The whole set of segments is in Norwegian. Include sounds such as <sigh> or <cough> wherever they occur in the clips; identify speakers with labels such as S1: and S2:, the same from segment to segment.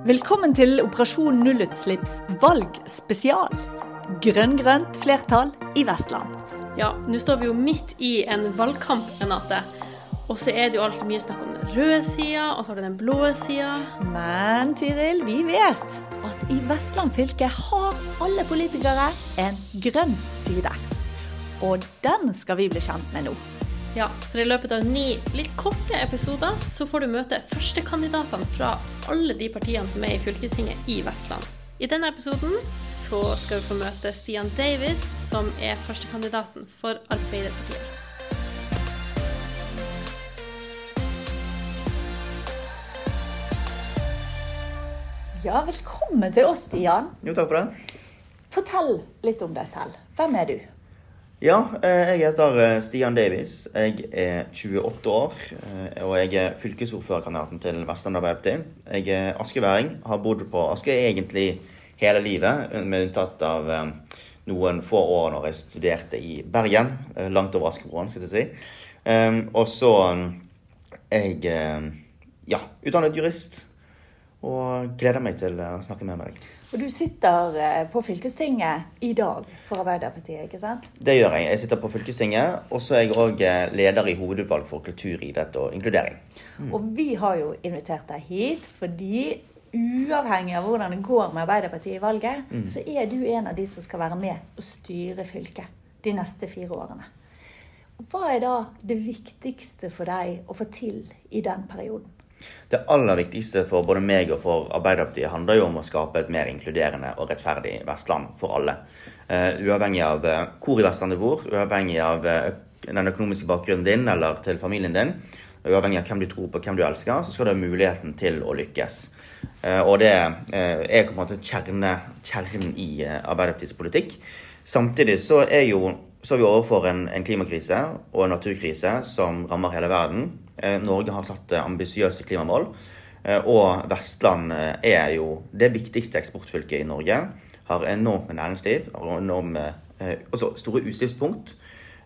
S1: Velkommen til Operasjon nullutslipps valgspesial. Grønn-grønt flertall i Vestland.
S2: Ja, nå står vi jo midt i en valgkamp, Renate. Og så er det jo alltid mye snakk om den røde sida, og så har du den blå sida.
S1: Men Tiril, vi vet at i Vestland fylke har alle politikere en grønn side. Og den skal vi bli kjent med nå.
S2: Ja, for i løpet av ni litt korte episoder så får du møte førstekandidatene fra alle de partiene som er i fylkestinget i Vestland. I denne episoden så skal vi få møte Stian Davis, som er førstekandidaten for Arbeiderpartiet.
S1: Ja, velkommen til oss, Stian.
S3: Jo, takk for det.
S1: Fortell litt om deg selv. Hvem er du?
S3: Ja, eh, jeg heter eh, Stian Davies. Jeg er 28 år, eh, og jeg er fylkesordførerkandidaten til Vestland Arbeiderparti. Jeg er askeværing, har bodd på Aske egentlig hele livet, med unntatt av noen få år når jeg studerte i Bergen, langt over Askebroen, skal jeg si. Og så er jeg ja, utdannet jurist og gleder meg til å snakke med deg.
S1: Og Du sitter eh, på fylkestinget i dag for Arbeiderpartiet, ikke sant?
S3: Det gjør jeg. Jeg sitter på fylkestinget, og så er jeg òg eh, leder i hovedutvalg for kultur, idrett og inkludering.
S1: Mm. Og vi har jo invitert deg hit fordi uavhengig av hvordan det går med Arbeiderpartiet i valget, mm. så er du en av de som skal være med og styre fylket de neste fire årene. Hva er da det viktigste for deg å få til i den perioden?
S3: Det aller viktigste for både meg og for Arbeiderpartiet handler jo om å skape et mer inkluderende og rettferdig Vestland for alle. Uh, uavhengig av uh, hvor i Vestlandet du bor, uavhengig av uh, den økonomiske bakgrunnen din eller til familien din, uavhengig av hvem du tror på, hvem du elsker, så skal du ha muligheten til å lykkes. og det er på en måte kjernen i Arbeiderpartiets politikk. Samtidig så er jo så er vi overfor en, en, klimakrise og en naturkrise som rammer hele verden. Eh, Norge har satt eh, ambisiøse klimamål. Eh, og Vestland er jo det viktigste eksportfylket i Norge. Har enormt med næringsliv og enorme, også store utslippspunkt.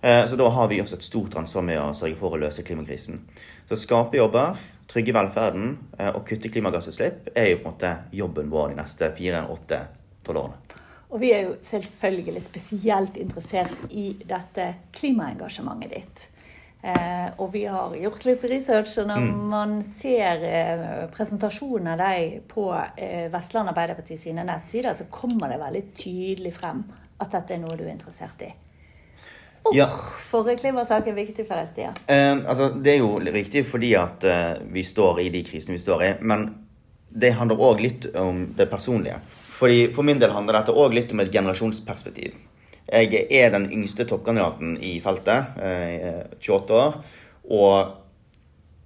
S3: Så da har vi også et stort ansvar med å sørge for å løse klimakrisen. Så skape jobber, trygge velferden og kutte klimagassutslipp er jo på en måte jobben vår de neste fire, åtte, tolv årene.
S1: Og vi er jo selvfølgelig spesielt interessert i dette klimaengasjementet ditt. Eh, og vi har gjort litt research, og når mm. man ser eh, presentasjonen av deg på eh, Vestland Arbeiderparti sine nettsider, så kommer det veldig tydelig frem at dette er noe du er interessert i. Hvorfor ja. er viktig for deg, Stian?
S3: Eh, altså, det er jo riktig fordi at uh, vi står i de krisene vi står i. Men det handler òg litt om det personlige. Fordi For min del handler dette òg litt om et generasjonsperspektiv. Jeg er den yngste toppkandidaten i feltet, 28 år, og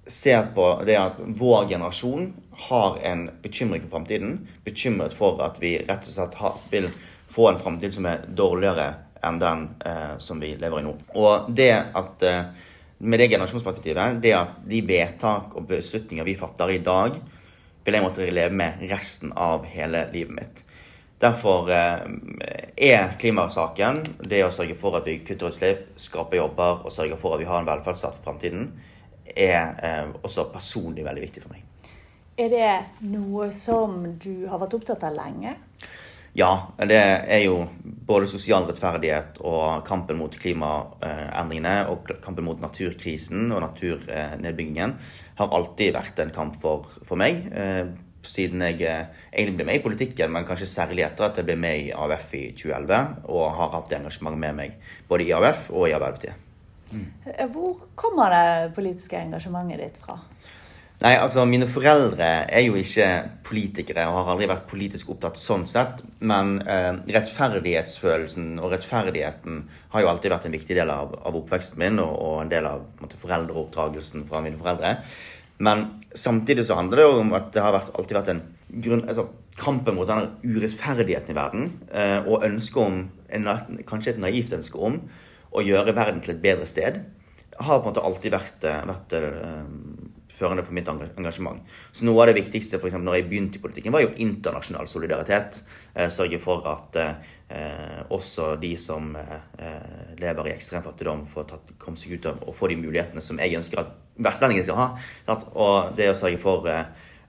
S3: ser på det at vår generasjon har en bekymring for framtiden. Bekymret for at vi rett og slett vil få en framtid som er dårligere enn den eh, som vi lever i nå. Og det at eh, med det generasjonsperspektivet, det at de vedtak og beslutninger vi fatter i dag, vil jeg måtte leve med resten av hele livet mitt. Derfor eh, er klimasaken, det å sørge for at vi kutter utslipp, skaper jobber og sørger for at vi har en velferdsstat for framtiden, er eh, også personlig veldig viktig for meg.
S1: Er det noe som du har vært opptatt av lenge?
S3: Ja, det er jo både sosial rettferdighet og kampen mot klimaendringene og kampen mot naturkrisen og naturnedbyggingen har alltid vært en kamp for, for meg. Siden jeg eh, egentlig ble med i politikken, men kanskje særlig etter at jeg ble med i AUF i 2011, og har hatt det engasjementet med meg både i AUF og i Arbeiderpartiet.
S1: Mm. Hvor kommer det politiske engasjementet ditt fra?
S3: Nei, altså Mine foreldre er jo ikke politikere og har aldri vært politisk opptatt sånn sett. Men eh, rettferdighetsfølelsen og rettferdigheten har jo alltid vært en viktig del av, av oppveksten min og, og en del av måte, foreldreoppdragelsen fra mine foreldre. Men samtidig så handler det jo om at det har vært, alltid vært en grunn, altså, kampen mot denne urettferdigheten i verden. Eh, og ønsket om, en, kanskje et naivt ønske om, å gjøre verden til et bedre sted. Har på en måte alltid vært, vært, vært uh, førende for mitt engasjement. Så noe av det viktigste for når jeg begynte i politikken, var jo internasjonal solidaritet. Eh, sørge for at eh, også de som eh, lever i ekstrem fattigdom, får tatt, komme seg ut av og få de mulighetene som jeg ønsker at vestlendingen skal ha. Og det å sørge for eh,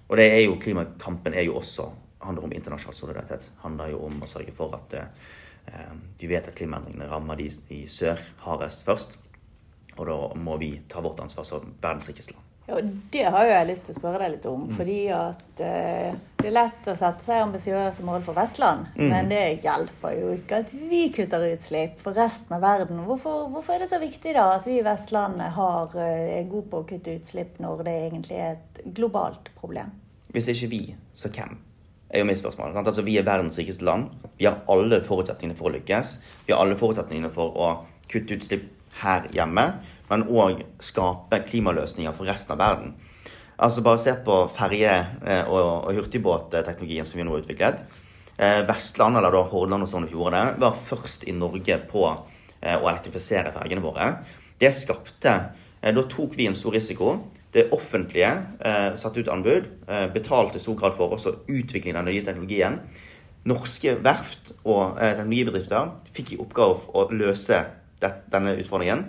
S3: Og det er jo, klimakampen er jo også handler om internasjonal solidaritet. handler jo om å sørge for at eh, de vet at klimaendringene rammer de i sør hardest først. Og da må vi ta vårt ansvar som verdens rikeste land.
S1: Ja, Det har jo jeg lyst til å spørre deg litt om. Mm. Fordi at eh, det er lett å sette seg ambisiøse mål for Vestland. Mm. Men det hjelper jo ikke at vi kutter utslipp for resten av verden. Hvorfor, hvorfor er det så viktig da at vi i Vestlandet har, eh, er gode på å kutte utslipp når det egentlig er et globalt problem?
S3: Hvis ikke vi, så hvem? er jo mitt spørsmål. Altså, vi er verdens rikeste land. Vi har alle forutsetningene for å lykkes. Vi har alle forutsetningene for å kutte utslipp her hjemme men òg skape klimaløsninger for resten av verden. Altså Bare se på ferje- eh, og, og hurtigbåtteknologien som vi nå har utviklet. Eh, Vestland, eller da Hordaland og Sogn og Fjordane, var først i Norge på eh, å elektrifisere fergene våre. Det skapte Da tok vi en stor risiko. Det offentlige satte ut anbud, betalte i stor grad for også utviklingen av den nye teknologien. Norske verft og teknologibedrifter fikk i oppgave å løse denne utfordringen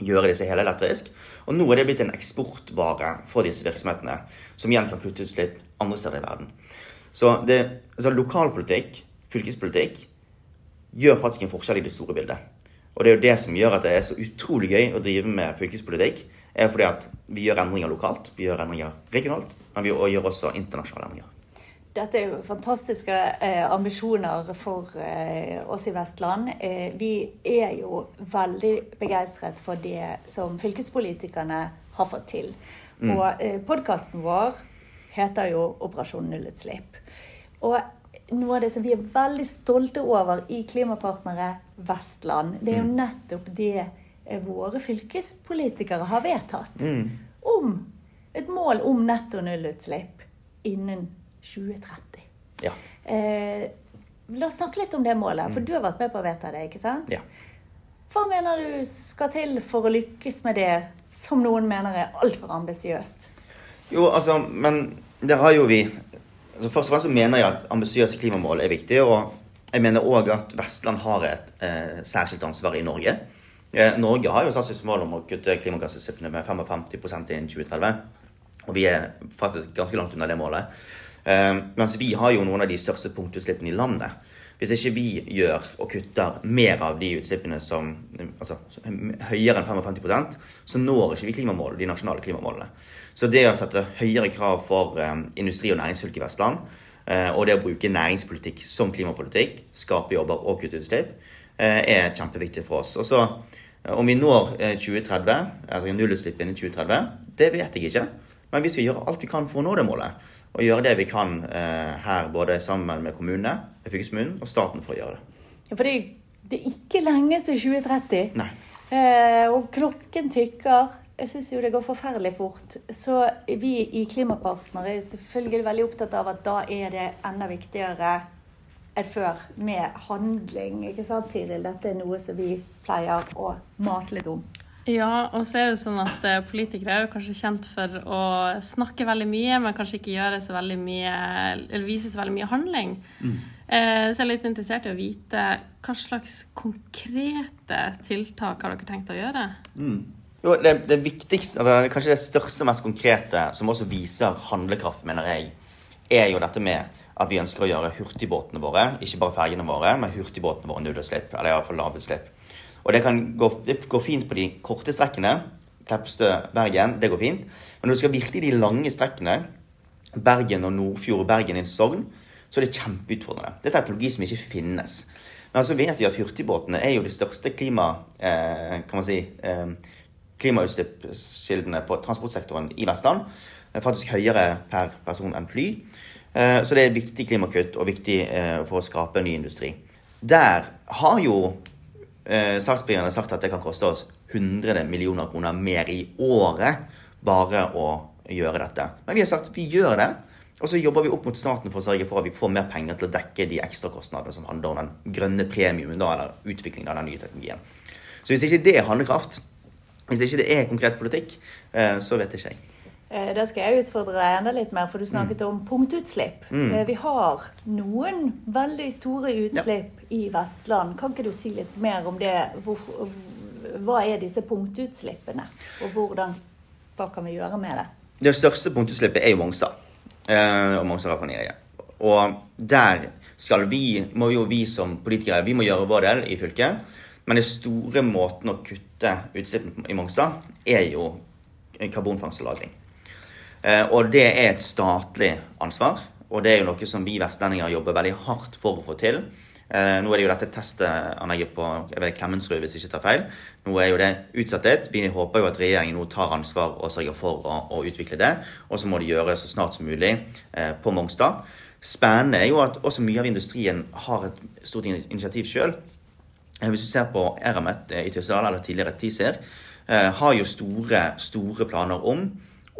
S3: gjøre disse helelektrisk. Og nå er det blitt en eksportvare for disse virksomhetene, som igjen kan kutte utslipp andre steder i verden. Så, det, altså lokalpolitikk, fylkespolitikk, gjør faktisk en forskjell i det store bildet. Og det er jo det som gjør at det er så utrolig gøy å drive med fylkespolitikk. er fordi at vi gjør endringer lokalt, vi gjør endringer regionalt, men vi gjør også internasjonale endringer.
S1: Dette er jo fantastiske eh, ambisjoner for eh, oss i Vestland. Eh, vi er jo veldig begeistret for det som fylkespolitikerne har fått til. Mm. Og eh, podkasten vår heter jo 'Operasjon nullutslipp'. Og noe av det som vi er veldig stolte over i Klimapartnere Vestland, det er jo mm. nettopp det eh, våre fylkespolitikere har vedtatt. Mm. Om et mål om netto nullutslipp innen 2020. 2030.
S3: Ja.
S1: Eh, la oss snakke litt om det målet, for mm. du har vært med på å vedta det, ikke sant?
S3: Ja.
S1: Hva mener du skal til for å lykkes med det som noen mener er altfor ambisiøst?
S3: Jo, altså, men der har jo vi altså Først og fremst mener jeg at ambisiøse klimamål er viktig. Og jeg mener òg at Vestland har et eh, særskilt ansvar i Norge. Eh, Norge har jo satt sitt mål om å kutte klimagassutslippene med 55% innen 2030. Og vi er faktisk ganske langt unna det målet. Uh, mens vi har jo noen av de største punktutslippene i landet. Hvis ikke vi gjør og kutter mer av de utslippene som altså, høyere enn 55% så når ikke vi klimamålene, de nasjonale klimamålene. Så det å sette høyere krav for um, industri- og næringsfylket i Vestland, uh, og det å bruke næringspolitikk som klimapolitikk, skape jobber og kutte utslipp, uh, er kjempeviktig for oss. Og så Om vi når 2030, altså nullutslipp innen 2030, det vet jeg ikke. Men vi skal gjøre alt vi kan for å nå det målet og gjøre det vi kan eh, her, både sammen med kommunene, fylkeskommunen og staten, for å gjøre det.
S1: Ja, for det er ikke lenge til 2030.
S3: Nei.
S1: Eh, og klokken tikker. Jeg syns jo det går forferdelig fort. Så vi i Klimapartner er selvfølgelig veldig opptatt av at da er det enda viktigere enn før med handling. Ikke sant, Tiril? Dette er noe som vi pleier å mase litt om.
S2: Ja, og så er det jo sånn at eh, politikere er jo kanskje kjent for å snakke veldig mye, men kanskje ikke gjøre så veldig mye, eller vise så veldig mye handling. Mm. Eh, så jeg er litt interessert i å vite hva slags konkrete tiltak har dere tenkt å gjøre?
S3: Mm. Jo, det, det viktigste, altså, kanskje det største og mest konkrete, som også viser handlekraft, mener jeg, er jo dette med at vi ønsker å gjøre hurtigbåtene våre, ikke bare fergene våre, men hurtigbåtene våre nullutslipp, eller iallfall lavutslipp. Og det kan gå, det går fint på de korte strekkene. Kleppstø-Bergen, det går fint. Men når du skal virkelig de lange strekkene, Bergen og Nordfjord, og Bergen i Sogn, så er det kjempeutfordrende. Det er teknologi som ikke finnes. Men så vet vi at hurtigbåtene er jo de største klima, eh, kan man si, eh, klimautslippskildene på transportsektoren i Vestland. Det er faktisk høyere per person enn fly. Eh, så det er viktig klimakutt og viktig eh, for å skape ny industri. Der har jo eh, saksbegjerne har sagt at det kan koste oss 100 millioner kroner mer i året bare å gjøre dette. Men vi har sagt vi gjør det. Og så jobber vi opp mot staten for å sørge for at vi får mer penger til å dekke de ekstrakostnadene som handler om den grønne premiumen, eller utviklingen av den nye teknologien. Så hvis ikke det er handlekraft, hvis ikke det er konkret politikk, eh, så vet ikke jeg.
S1: Eh, da skal jeg utfordre deg enda litt mer, for du snakket mm. om punktutslipp. Mm. Eh, vi har noen veldig store utslipp ja. i Vestland. Kan ikke du si litt mer om det? Hvor, hva er disse punktutslippene, og hvordan, hva kan vi gjøre med det?
S3: Det største punktutslippet er jo Mongstad. eh, og Mongstad-raffineriet. Og der skal vi, må jo vi som politikere vi må gjøre vår del i fylket. Men den store måten å kutte utslippene i Mongstad er jo karbonfangst og -lagring. Eh, og det er et statlig ansvar. Og det er jo noe som vi vestlendinger jobber veldig hardt for å få til. Eh, nå er det jo dette testanlegget på Klemetsrud, hvis jeg ikke tar feil. Nå er jo det utsatt. Vi håper jo at regjeringen nå tar ansvar og sørger for å, å utvikle det. Og så må de gjøre så snart som mulig eh, på Mongstad. Spennende er jo at også mye av industrien har et stort initiativ sjøl. Hvis du ser på Eramet i Tysdal, eller tidligere TISER, har jo store, store planer om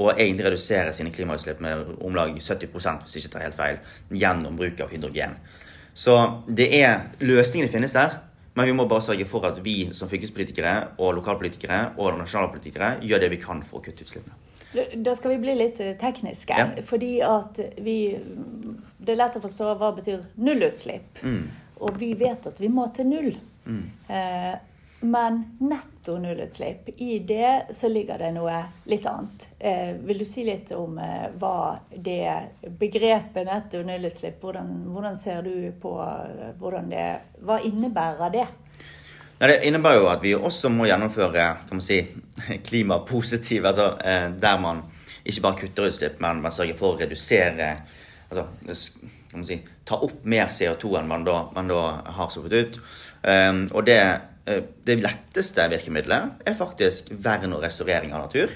S3: å egentlig redusere sine klimautslipp med om lag 70 hvis ikke tar helt feil, gjennom bruk av hydrogen. Så det er, løsningene finnes der, men vi må bare sørge for at vi som fylkespolitikere og lokalpolitikere og nasjonalpolitikere gjør det vi kan for å kutte utslippene.
S1: Da skal vi bli litt eh, tekniske. Ja. Fordi at vi Det er lett å forstå hva betyr nullutslipp. Mm. Og vi vet at vi må til null. Mm. Eh, men netto nullutslipp, i det så ligger det noe litt annet. Eh, vil du si litt om eh, hva det begrepet netto nullutslipp, hvordan, hvordan ser du på eh, hvordan det Hva innebærer det?
S3: Ja, det innebærer jo at vi også må gjennomføre man si, <laughs> klimapositive altså eh, der man ikke bare kutter utslipp, men man sørger for å redusere altså, si, Ta opp mer CO2 enn man da, man da har sluppet ut. Um, og det det letteste virkemidlet er faktisk vern og restaurering av natur.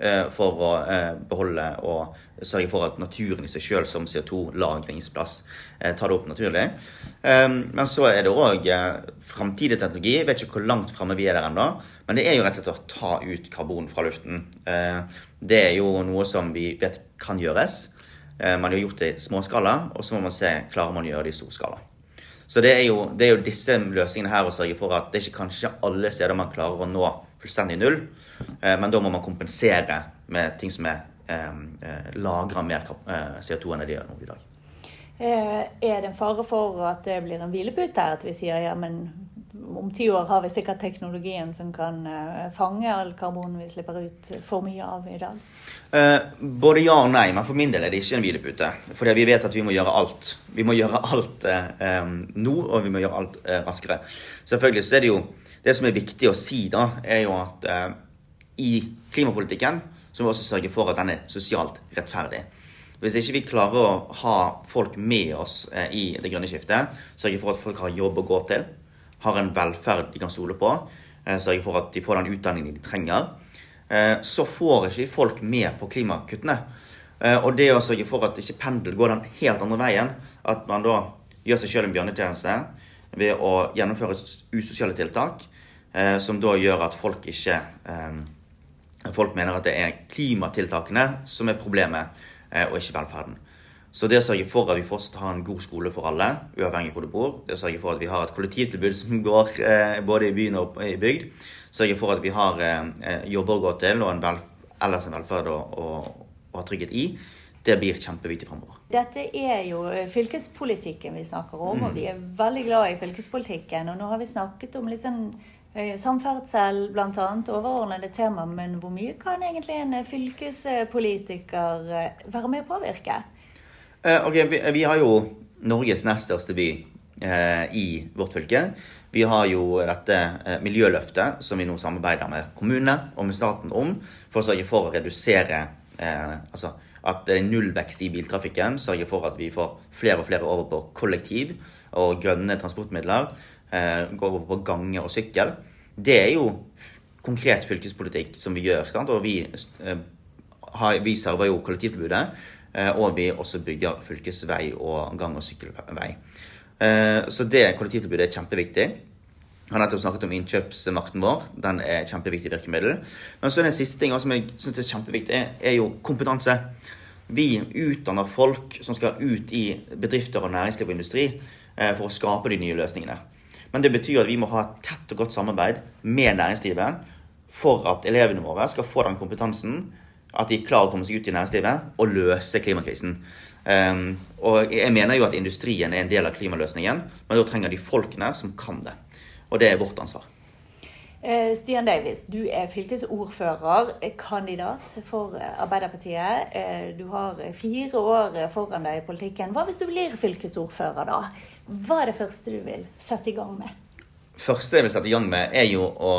S3: Eh, for å eh, beholde og sørge for at naturen i seg sjøl som CO2-lagringsplass tar det opp naturlig. Men så er det òg framtidig teknologi. Jeg vet ikke hvor langt framme vi er der ennå. Men det er jo rett og slett å ta ut karbon fra luften. Det er jo noe som vi vet kan gjøres. Man har gjort det i småskala, og så må man se klarer man å gjøre det i storskala. Så det er, jo, det er jo disse løsningene her å sørge for at det er ikke kanskje alle steder man klarer å nå fullstendig null, eh, men da må man kompensere med ting som er eh, eh lagrer mer eh, CO2 enn det de gjør nå i dag.
S1: Er det en fare for at det blir en hvilepute? At vi sier ja, men om ti år har vi sikkert teknologien som kan fange all karbon vi slipper ut for mye av i dag?
S3: Eh, både ja og nei, men for min del er det ikke en hvilepute. Fordi vi vet at vi må gjøre alt. Vi må gjøre alt eh, nå, og vi må gjøre alt eh, raskere. Selvfølgelig så er det jo Det som er viktig å si, da, er jo at eh, i klimapolitikken så må vi også sørge for at den er sosialt rettferdig. Hvis ikke vi klarer å ha folk med oss eh, i det grønne skiftet, sørge for at folk har jobb å gå til, har en velferd de kan stole på, eh, sørge for at de får den utdanningen de trenger, Eh, så får ikke folk med på klimakuttene. Eh, og det å sørge for at ikke pendel går den helt andre veien, at man da gjør seg sjøl en bjørnetjeneste ved å gjennomføre usosiale tiltak, som da gjør at folk ikke Folk mener at det er klimatiltakene som er problemet, og ikke velferden. Så det å sørge for at vi fortsatt har en god skole for alle, uavhengig av hvor du bor, det å sørge for at vi har et kollektivtilbud som <laughs> går både i byen og i bygd, sørge for at vi har eh, jobber å gå til og en vel, ellers en velferd å, ha trygghet i, det blir kjempeviktig fremover.
S1: Dette er jo eh, fylkespolitikken vi snakker om, mm. og vi er veldig glad i fylkespolitikken. Og nå har vi snakket om litt sånn eh, samferdsel, bl.a. overordnede tema. Men hvor mye kan egentlig en fylkespolitiker være med å påvirke?
S3: Eh, ok, vi, vi, har jo Norges nest største by eh, i vårt fylke. Vi har jo dette eh, miljøløftet som vi nå samarbeider med kommunene og med staten om, for å sørge for å redusere eh, altså at det er nullvekst i biltrafikken. Sørge for at vi får flere og flere over på kollektiv og grønne transportmidler. Eh, går over på gange og sykkel. Det er jo konkret fylkespolitikk som vi gjør. Sant? Og vi, eh, har, vi server jo kollektivtilbudet. Eh, og vi også bygger fylkesvei og gang- og sykkelvei. Eh, så det kollektivtilbudet er kjempeviktig. Jeg har nettopp snakket om innkjøpsmakten vår. Den er et kjempeviktig virkemiddel. Men så er det siste ting som jeg syns er kjempeviktig, er jo kompetanse. Vi utdanner folk som skal ut i bedrifter og næringsliv og industri eh, for å skape de nye løsningene. Men det betyr at vi må ha et tett og godt samarbeid med næringslivet for at elevene våre skal få den kompetansen at de klarer å komme seg ut i næringslivet og løse klimakrisen. Um, og jeg mener jo at industrien er en del av klimaløsningen, men da trenger de folkene som kan det. Og det er vårt ansvar.
S1: Eh, Stian Davis, du er fylkesordfører, kandidat for Arbeiderpartiet. Eh, du har fire år foran deg i politikken. Hva hvis du blir fylkesordfører, da? Hva er det første du vil sette i gang med?
S3: første jeg vil sette i gang med, er jo å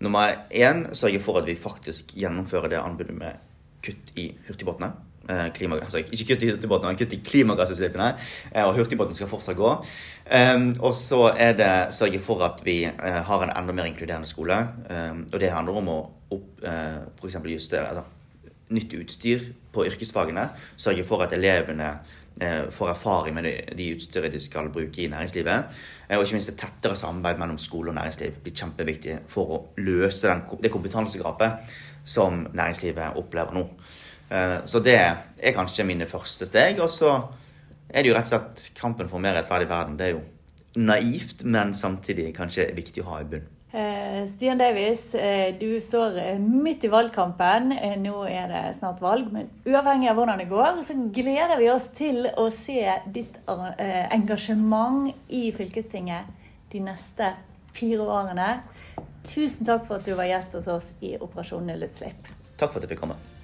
S3: nummer én sørge for at vi faktisk gjennomfører det anbudet med kutt i hurtigbåtene. Eh, altså ikke kutt i hurtigbåtene, men kutt i klimagassutslippene. Eh, og hurtigbåtene skal fortsatt gå. Um, og så er det sørge for at vi uh, har en enda mer inkluderende skole. Um, og det handler om å opp, f.eks. justere altså, nytt utstyr på yrkesfagene. Sørge for at elevene får erfaring med de, utstyret de skal bruke i næringslivet. Uh, og ikke minst et tettere samarbeid mellom skole og næringsliv blir kjempeviktig for å løse den, det kompetansegapet som næringslivet opplever nå. Eh, så det er kanskje mine første steg. Og så er det jo rett og slett kampen for mer rettferdig verden. Det er jo naivt, men samtidig kanskje viktig å ha i bunn.
S1: Eh, Stian Davies, eh, du står midt i valgkampen. Nå er det snart valg, men uavhengig av hvordan det går, så gleder vi oss til å se ditt engasjement i fylkestinget de neste fire årene. Tusen takk for at du var gjest hos oss i Operasjon Nullutslipp.
S3: Takk for at jeg fikk komme.